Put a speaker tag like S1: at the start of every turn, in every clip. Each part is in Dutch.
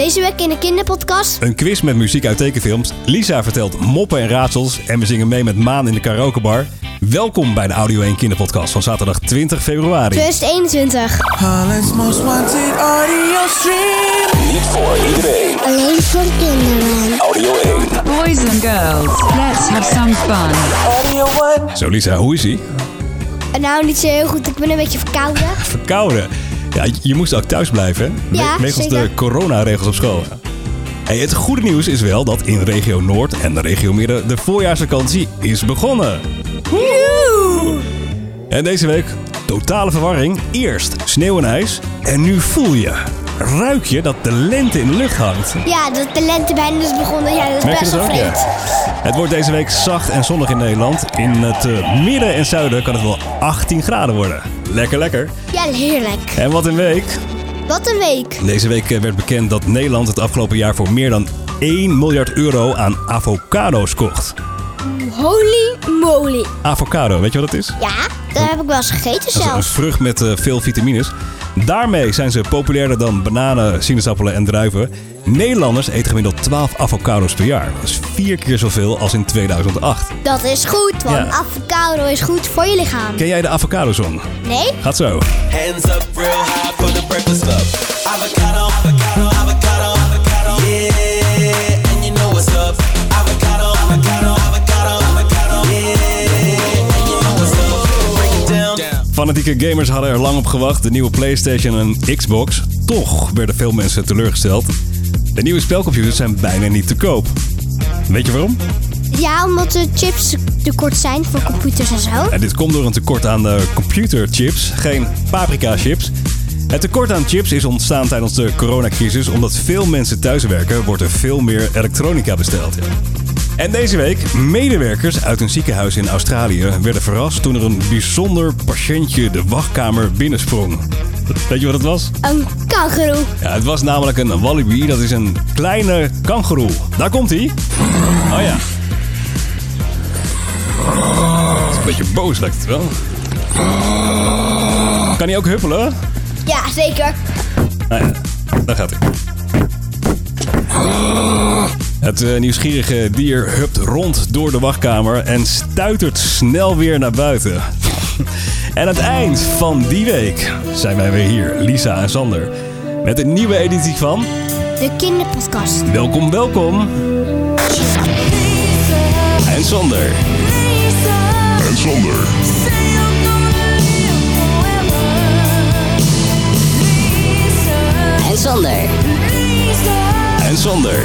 S1: Deze week in de kinderpodcast.
S2: Een quiz met muziek uit tekenfilms. Lisa vertelt moppen en raadsels. En we zingen mee met Maan in de karaokebar. Welkom bij de Audio 1 Kinderpodcast van zaterdag 20 februari.
S1: 2021.
S3: Holland's most wanted audio stream.
S4: Niet voor iedereen.
S1: Alleen voor kinderen.
S4: Audio 1.
S5: Boys and girls, let's have some fun.
S3: Audio 1.
S2: Zo Lisa, hoe is ie?
S1: Nou, niet zo heel goed. Ik ben een beetje verkouden.
S2: Verkouden. Ja, je moest ook thuis blijven, hè?
S1: Ja,
S2: We- Wegens de coronaregels op school. Hey, het goede nieuws is wel dat in regio Noord en de regio Midden de voorjaarsvakantie is begonnen. En deze week totale verwarring. Eerst sneeuw en ijs en nu voel je, ruik je dat de lente in de lucht hangt.
S1: Ja, dat de lente bijna is begonnen. Ja, dat is
S2: Merk
S1: best wel.
S2: Het wordt deze week zacht en zonnig in Nederland. In het eh, midden en zuiden kan het wel 18 graden worden. Lekker, lekker.
S1: Ja, heerlijk.
S2: En wat een week.
S1: Wat een week.
S2: Deze week eh, werd bekend dat Nederland het afgelopen jaar voor meer dan 1 miljard euro aan avocado's kocht.
S1: Holy moly.
S2: Avocado, weet je wat dat is?
S1: Ja, dat heb ik wel eens gegeten
S2: Dat is een vrucht met eh, veel vitamines. Daarmee zijn ze populairder dan bananen, sinaasappelen en druiven. Nederlanders eten gemiddeld 12 avocado's per jaar. Dat is vier keer zoveel als in 2008.
S1: Dat is goed, want
S2: Ja.
S1: avocado is goed voor je lichaam.
S2: Ken jij de avocado-song?
S1: Nee?
S2: Gaat zo.
S6: Hands up real high for the breakfast club. Avocado, avocado, avocado.
S2: Fanatieke gamers hadden er lang op gewacht. De nieuwe PlayStation en Xbox. Toch werden veel mensen teleurgesteld. De nieuwe spelcomputers zijn bijna niet te koop. Weet je waarom?
S1: Ja, omdat de chips tekort zijn voor computers en zo.
S2: En dit komt door een tekort aan de computerchips, geen paprika-chips. Het tekort aan chips is ontstaan tijdens de coronacrisis. Omdat veel mensen thuiswerken, wordt er veel meer elektronica besteld. En deze week, medewerkers uit een ziekenhuis in Australië werden verrast toen er een bijzonder patiëntje de wachtkamer binnensprong. Weet je wat het was?
S1: Een kangeroe.
S2: Ja, het was namelijk een wallaby, dat is een kleine kangoeroe. Daar komt hij. Oh ja. Het is een beetje boos lijkt het wel. Kan hij ook huppelen?
S1: Ja, zeker.
S2: Nou ja, daar gaat hij. Het eh, nieuwsgierige dier hupt rond door de wachtkamer en stuitert snel weer naar buiten. en aan het eind van die week zijn wij weer hier, Lisa en Sander, met een nieuwe editie van
S1: De kinderpodcast.
S2: Welkom, welkom. En Sander.
S4: En zonder.
S1: En Sander.
S2: En Sander.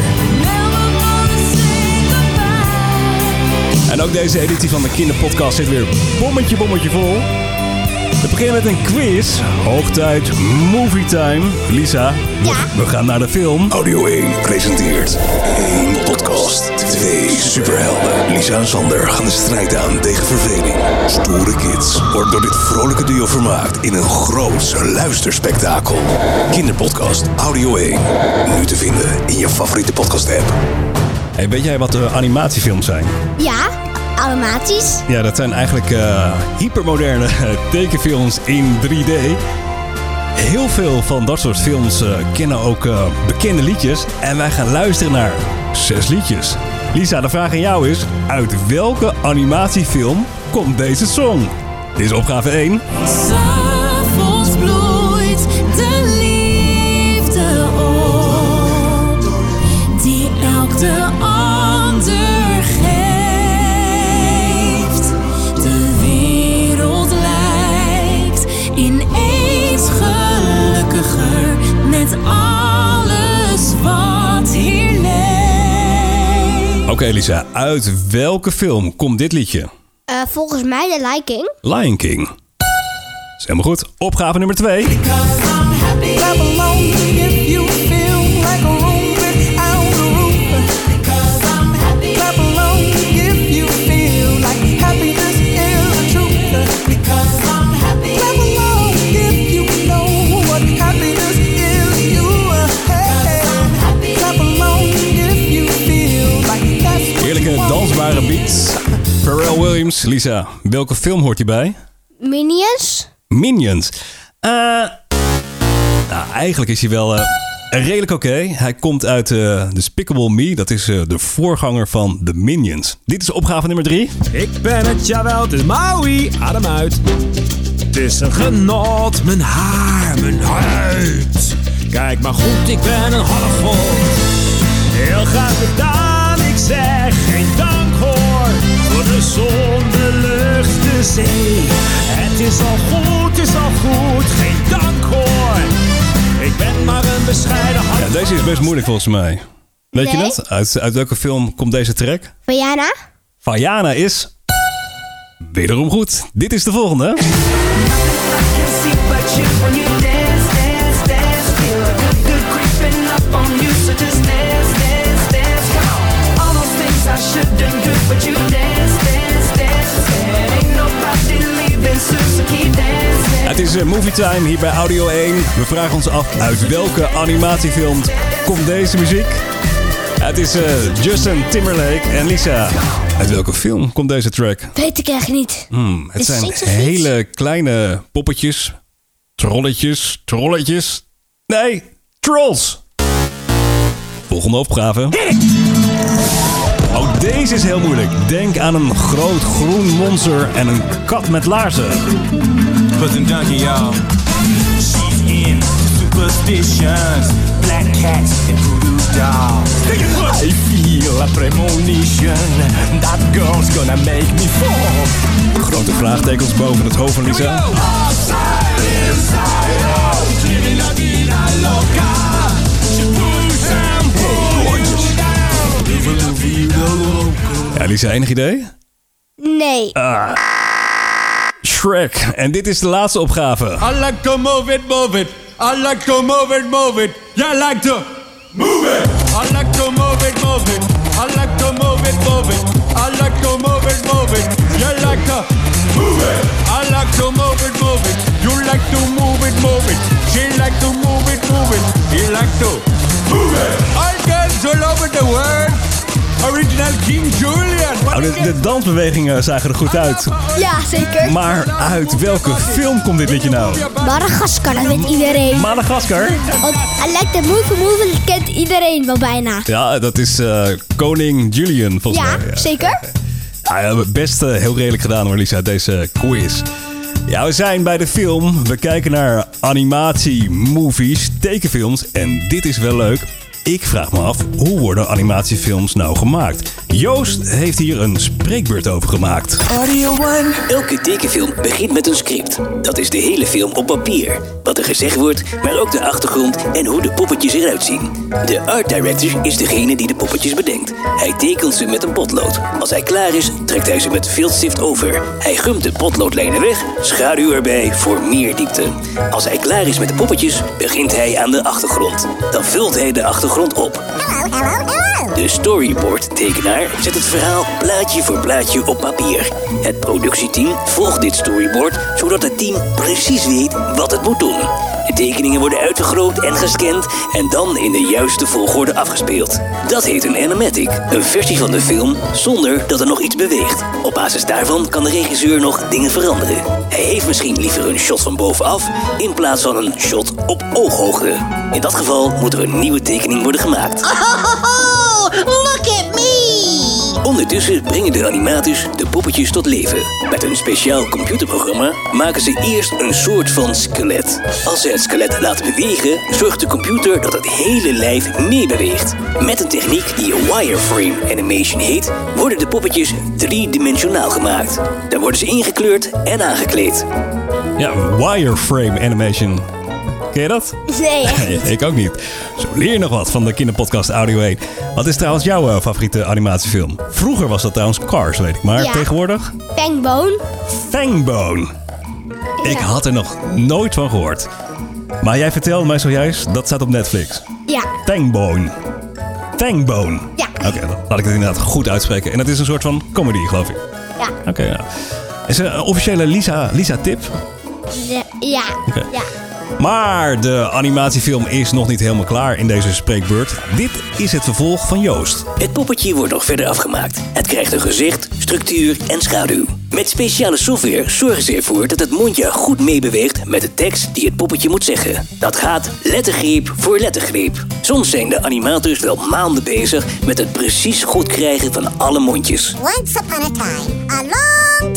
S2: En ook deze editie van de Kinderpodcast zit weer bommetje, bommetje vol. We beginnen met een quiz. Hoogtijd, movie time. Lisa, we,
S1: Ja?
S2: we gaan naar de film.
S4: Audio 1 presenteert één podcast. Twee superhelden. Lisa en Sander gaan de strijd aan tegen verveling. Stoere kids worden door dit vrolijke duo vermaakt in een groots luisterspektakel. Kinderpodcast Audio 1. Nu te vinden in je favoriete podcast app.
S2: Hey, weet jij wat de animatiefilms zijn?
S1: Ja, automatisch.
S2: Ja, dat zijn eigenlijk eh, hypermoderne tekenfilms in 3D. Heel veel van dat soort films eh, kennen ook eh, bekende liedjes. En wij gaan luisteren naar zes liedjes. Lisa, de vraag aan jou is: uit welke animatiefilm komt deze song? Dit is opgave 1. Oké, Lisa, uit welke film komt dit liedje?
S1: Eh, volgens mij de liking.
S2: Lion King. Is helemaal goed. Opgave nummer 2. Lisa, welke film hoort hierbij?
S1: Minions.
S2: Minions. Eh nou, eigenlijk is hij wel... eh, redelijk oké. Hij komt uit eh Despicable Me. Dat is eh, de voorganger van The Minions. Dit is opgave nummer drie.
S7: Ik ben het, jawel, het is Maui. Adem uit. Het is een genot, mijn haar, mijn huid. Kijk maar goed, ik ben een halfgod. Heel graag gedaan, zee. Het is al goed, het is al goed, geen dank hoor. Ik ben maar een bescheiden
S2: Ja,
S7: halfgod.
S2: deze is best moeilijk volgens mij. Weet je dat? Uit, uit welke film komt deze track?
S1: Vajana?
S2: Vajana is... Wederom goed. Dit is de volgende. Movie time hier bij Audio 1. We vragen ons af uit welke animatiefilm komt deze muziek? Het is eh, Justin Timberlake en Lisa. Uit welke film komt deze track?
S1: Weet ik echt niet.
S2: Hmm, het
S1: Is
S2: zijn
S1: iets?
S2: hele kleine poppetjes, trolletjes, trolletjes. Nee, trolls. Volgende opgave. Oh, deze is heel moeilijk. Denk aan een groot groen monster en een kat met laarzen.
S7: Put een donkey, y'all. She's in superstitions, black cats and voodoo dolls. I feel a premonition. That girl's gonna make me fall.
S2: Grote vraagtekens boven het hoofd van Lisa. Ja, Lisa, enig idee?
S1: Nee.
S2: Shrek. En dit is de laatste opgave.
S7: I like to move it, move it. I like to move it, move it. Yeah, I like to move it. I like to move it, move it. I like to move it, move it. I like to move it, King Julian.
S2: Oh, de, de dansbewegingen zagen er goed uit.
S1: Ja, zeker.
S2: Maar uit welke film komt dit liedje nou?
S1: Madagaskar, dat weet iedereen.
S2: Madagaskar?
S1: Want I like the movie movie, dat kent iedereen wel bijna.
S2: Ja, dat is eh, koning Julian volgens
S1: Ja,
S2: mij.
S1: zeker.
S2: Ja, ja, best eh, heel redelijk gedaan hoor, Lisa, deze quiz. Ja, we zijn bij de film. We kijken naar animatie, movies, tekenfilms. En dit is wel leuk. Ik vraag me af, hoe worden animatiefilms nou gemaakt? Joost heeft hier een spreekbeurt over gemaakt.
S3: Audio One.
S8: Elke tekenfilm begint met een script. Dat is de hele film op papier. Wat er gezegd wordt, maar ook de achtergrond en hoe de poppetjes eruit zien. De art director is degene die de poppetjes bedenkt. Hij tekent ze met een potlood. Als hij klaar is, trekt hij ze met viltstift over. Hij gumt de potloodlijnen weg, schaduw erbij voor meer diepte. Als hij klaar is met de poppetjes, begint hij aan de achtergrond. Dan vult hij de achtergrond op. De storyboard-tekenaar zet het verhaal plaatje voor plaatje op papier. Het productieteam volgt dit storyboard zodat het team precies weet wat het moet doen. De tekeningen worden uitvergroot en gescand en dan in de juiste volgorde afgespeeld. Dat heet een animatic, een versie van de film zonder dat er nog iets beweegt. Op basis daarvan kan de regisseur nog dingen veranderen. Hij heeft misschien liever een shot van bovenaf in plaats van een shot op ooghoogte. In dat geval moet er een nieuwe tekening worden gemaakt. Ondertussen brengen de animators de poppetjes tot leven. Met een speciaal computerprogramma maken ze eerst een soort van skelet. Als ze het skelet laten bewegen, zorgt de computer dat het hele lijf meebeweegt. Met een techniek die wireframe animation heet, worden de poppetjes driedimensionaal gemaakt. Dan worden ze ingekleurd en aangekleed.
S2: Ja, wireframe animation. Ken je dat? Nee. Ik ook niet. Zo leer je nog wat van de kinderpodcast Audio 1. Wat is trouwens jouw eh, favoriete animatiefilm? Vroeger was dat trouwens Cars, weet ik. Maar
S1: Ja.
S2: tegenwoordig?
S1: Fangbone.
S2: Fangbone. Ik had er nog nooit van gehoord. Maar jij vertelde mij zojuist, dat staat op Netflix.
S1: Ja.
S2: Fangbone. Fangbone.
S1: Ja.
S2: Oké, dan laat ik het inderdaad goed uitspreken. En dat is een soort van comedy, geloof ik.
S1: Ja.
S2: Oké. Is er een officiële Lisa, Lisa tip?
S1: Ja. Ja.
S2: Maar de animatiefilm is nog niet helemaal klaar in deze spreekbeurt. Dit is het vervolg van Joost.
S8: Het poppetje wordt nog verder afgemaakt. Het krijgt een gezicht, structuur en schaduw. Met speciale software zorgen ze ervoor dat het mondje goed meebeweegt met de tekst die het poppetje moet zeggen. Dat gaat lettergreep voor lettergreep. Soms zijn de animators wel maanden bezig met het precies goed krijgen van alle mondjes.
S9: Once upon a time, a long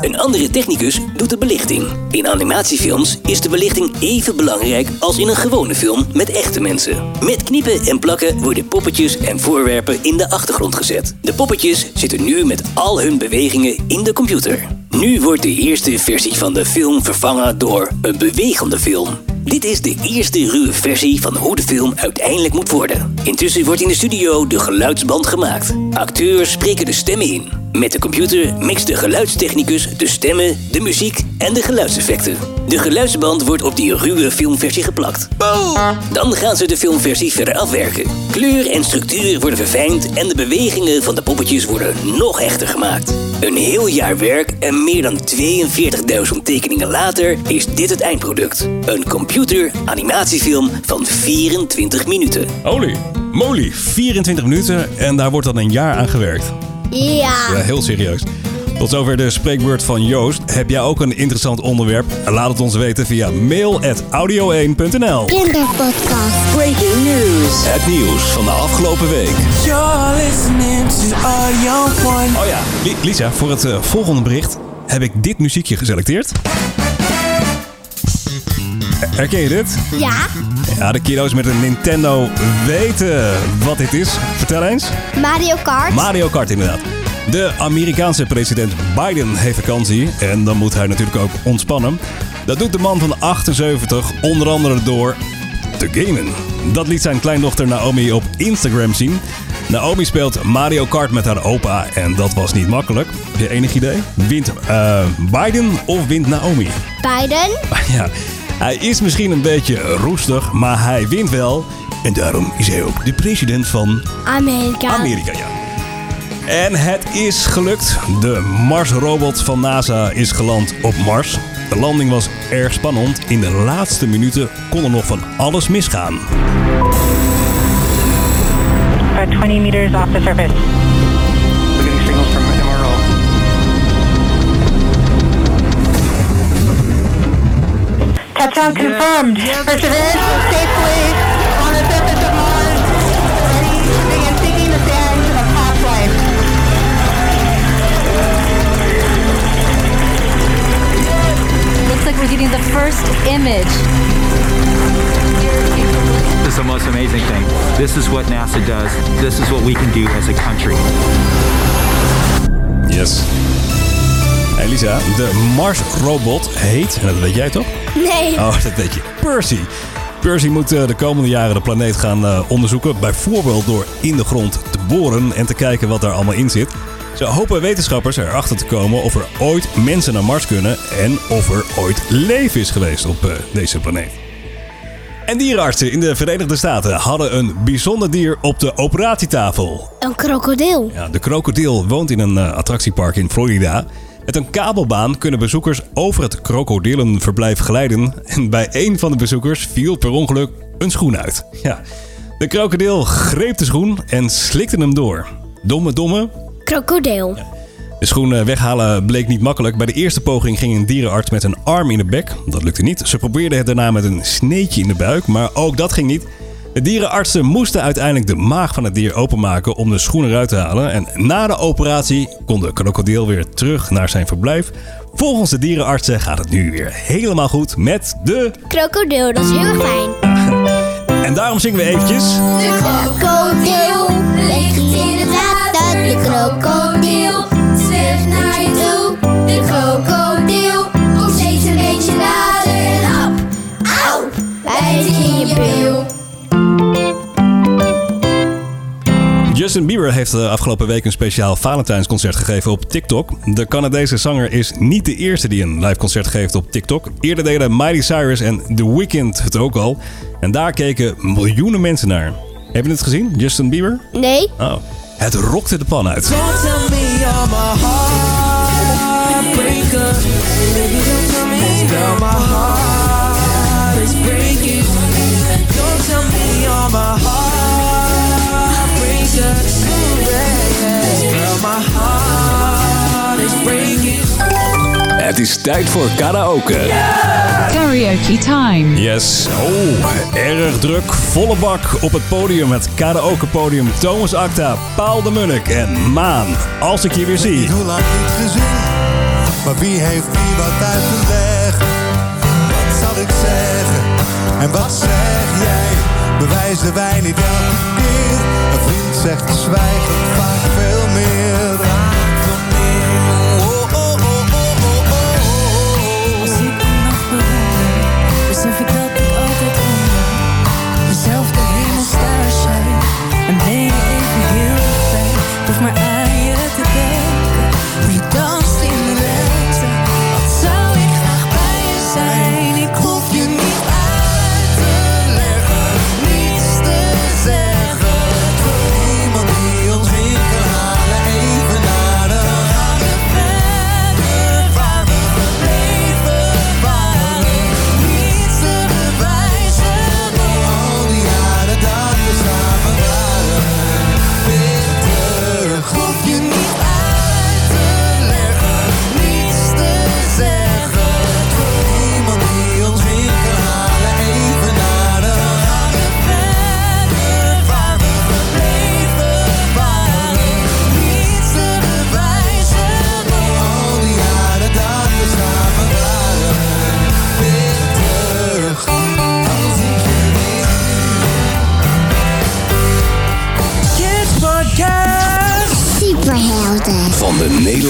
S8: Een andere technicus doet de belichting. In animatiefilms is de belichting even belangrijk als in een gewone film met echte mensen. Met kniepen en plakken worden poppetjes en voorwerpen in de achtergrond gezet. De poppetjes zitten nu met al hun bewegingen in de computer. Nu wordt de eerste versie van de film vervangen door een bewegende film. Dit is de eerste ruwe versie van hoe de film uiteindelijk moet worden. Intussen wordt in de studio de geluidsband gemaakt. Acteurs spreken de stemmen in. Met de computer mixt de geluidstechnicus de stemmen, de muziek en de geluidseffecten. De geluidsband wordt op die ruwe filmversie geplakt. Dan gaan ze de filmversie verder afwerken. Kleur en structuur worden verfijnd en de bewegingen van de poppetjes worden nog echter gemaakt. Een heel jaar werk en meer dan 42.000 tekeningen later is dit het eindproduct. Een computer-animatiefilm van 24 minuten.
S2: Holy moly, 24 minuten en daar wordt dan een jaar aan gewerkt.
S1: Ja.
S2: Ja, heel serieus. Tot zover de spreekbeurt van Joost. Heb jij ook een interessant onderwerp? Laat het ons weten via mail.audio1.nl
S1: Kinderpodcast.
S5: Breaking news.
S2: Het nieuws van de afgelopen week.
S3: You're listening to Audio One.
S2: Oh ja, Li- Lisa, voor het eh, volgende bericht heb ik dit muziekje geselecteerd. Herken je dit?
S1: Ja.
S2: Ja, de kiddo's met een Nintendo weten wat dit is. Vertel eens.
S1: Mario Kart.
S2: Mario Kart inderdaad. De Amerikaanse president Biden heeft vakantie en dan moet hij natuurlijk ook ontspannen. Dat doet de man van 78 onder andere door te gamen. Dat liet zijn kleindochter Naomi op Instagram zien. Naomi speelt Mario Kart met haar opa en dat was niet makkelijk. Heb je enig idee? Wint eh, Biden of wint Naomi?
S1: Biden.
S2: Ja, hij is misschien een beetje roestig, maar hij wint wel. En daarom is hij ook de president van
S1: Amerika.
S2: Amerika, ja. En het is gelukt. De Mars-robot van NASA is geland op Mars. De landing was erg spannend. In de laatste minuten kon er nog van alles misgaan.
S10: About 20 meters off the surface. Touchdown confirmed. Perseverance will safely on the surface of Mars. Ready to begin seeking the sands of past life.
S11: Looks like we're getting the first image.
S12: This is the most amazing thing. This is what NASA does. This is what we can do as a country.
S2: Yes. Elisa, de Mars-robot heet, en dat weet jij toch?
S1: Nee.
S2: Oh, dat weet je. Percy. Percy moet eh, de komende jaren de planeet gaan eh, onderzoeken. Bijvoorbeeld door in de grond te boren en te kijken wat daar allemaal in zit. Zo hopen wetenschappers erachter te komen of er ooit mensen naar Mars kunnen en of er ooit leven is geweest op eh, deze planeet. En dierenartsen in de Verenigde Staten hadden een bijzonder dier op de operatietafel.
S1: Een krokodil.
S2: Ja, de krokodil woont in een attractiepark in Florida. Met een kabelbaan kunnen bezoekers over het krokodillenverblijf glijden. En bij een van de bezoekers viel per ongeluk een schoen uit. Ja, de krokodil greep de schoen en slikte hem door. Domme, domme.
S1: Krokodil.
S2: De schoen eh, weghalen bleek niet makkelijk. Bij de eerste poging ging een dierenarts met een arm in de bek. Dat lukte niet. Ze probeerde het daarna met een sneetje in de buik, maar ook dat ging niet. De dierenartsen moesten uiteindelijk de maag van het dier openmaken om de schoen eruit te halen. En na de operatie kon de krokodil weer terug naar zijn verblijf. Volgens de dierenartsen gaat het nu weer helemaal goed met de...
S1: Krokodil, dat is heel erg fijn.
S2: En daarom zingen we eventjes...
S1: De krokodil ligt in het water. De krokodil
S2: Bieber heeft de afgelopen week een speciaal Valentijnsconcert gegeven op TikTok. De Canadese zanger is niet de eerste die een live concert geeft op TikTok. Eerder deden Miley Cyrus en The Weeknd het ook al. En daar keken miljoenen mensen naar. Heb je het gezien, Justin Bieber?
S1: Nee.
S2: Oh, het rokte de pan uit.
S3: Don't tell me is
S4: tijd voor karaoke.
S5: Karaoke time.
S2: Yes. Oh, erg druk. Volle bak op het podium. Het karaoke podium. Thomas Acta, Paul de Munnik en Maan. Als ik je weer zie.
S13: Hoe lang niet gezien, maar wie heeft wie wat uit te leggen? Wat zal ik zeggen en wat zeg jij? Bewijzen wij niet elke keer? Een vriend zegt zwijgen vaak veel meer.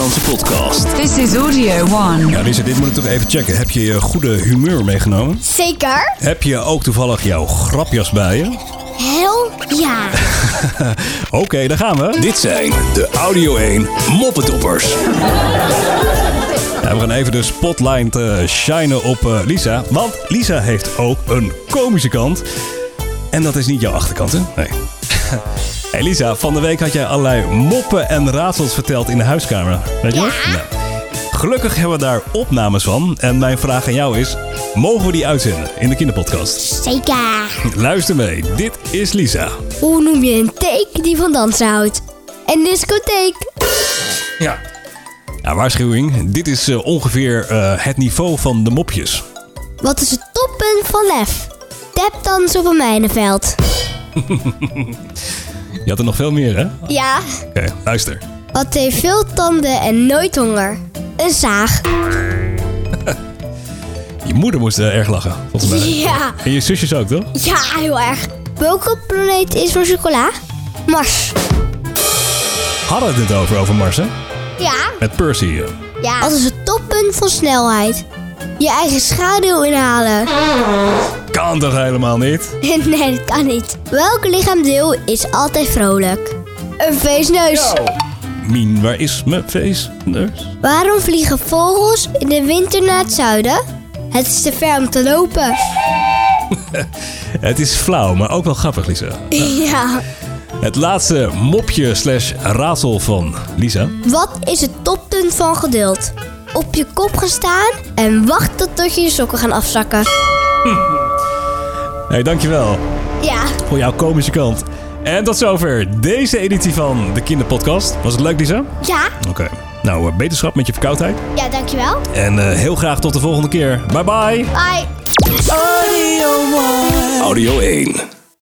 S4: Nederlandse podcast.
S5: This is Audio One.
S2: Ja, Lisa, dit moet ik toch even checken. Heb je je goede humeur meegenomen?
S1: Zeker?
S2: Heb je ook toevallig jouw grapjas bij je?
S1: Hel ja.
S2: Oké, daar gaan we.
S4: Dit zijn de Audio 1 Moppetoppers.
S2: Ja, we gaan even de spotlight eh, shinen op eh, Lisa. Want Lisa heeft ook een komische kant. En dat is niet jouw achterkant, hè? Nee. Hey Lisa, van de week had jij allerlei moppen en raadsels verteld in de huiskamer. Weet je nog? Nou, gelukkig hebben we daar opnames van. En mijn vraag aan jou is, mogen we die uitzenden in de kinderpodcast?
S1: Zeker.
S2: Luister mee, dit is Lisa.
S1: Hoe noem je een take die van dansen houdt? Een discotheek.
S2: Ja. Ja, waarschuwing. Dit is eh, ongeveer eh, het niveau van de mopjes.
S1: Wat is het toppunt van lef? Tapdans op een mijnenveld.
S2: Je had er nog veel meer, hè?
S1: Ja.
S2: Oké, luister.
S1: Wat heeft veel tanden en nooit honger? Een zaag.
S2: Je moeder moest eh, erg lachen, volgens mij.
S1: Ja.
S2: En je zusjes ook, toch?
S1: Ja, heel erg. Welke planeet is voor chocola? Mars.
S2: Hadden we het over, over Mars, hè?
S1: Ja.
S2: Met Percy. eh.
S1: Ja. Wat is het toppunt van snelheid? Je eigen schaduw inhalen.
S2: Kan toch helemaal niet?
S1: nee, dat kan niet. Welk lichaamdeel is altijd vrolijk? Een feestneus.
S2: Mien, waar is mijn feestneus?
S1: Waarom vliegen vogels in de winter naar het zuiden? Het is te ver om te lopen.
S2: Het is flauw, maar ook wel grappig, Lisa.
S1: ja.
S2: Het laatste mopje slash raadsel van Lisa.
S1: Wat is het toppunt van geduld? Op je kop gaan staan en wachten tot je je sokken gaan afzakken.
S2: Hey, dankjewel
S1: Ja.
S2: voor jouw komische kant. En tot zover deze editie van de Kinderpodcast. Was het leuk, Lisa?
S1: Ja.
S2: Oké. Nou, eh, beterschap met je verkoudheid.
S1: Ja, dankjewel.
S2: En eh, heel graag tot de volgende keer. Bye bye.
S1: Bye.
S3: Audio One.
S4: Audio 1.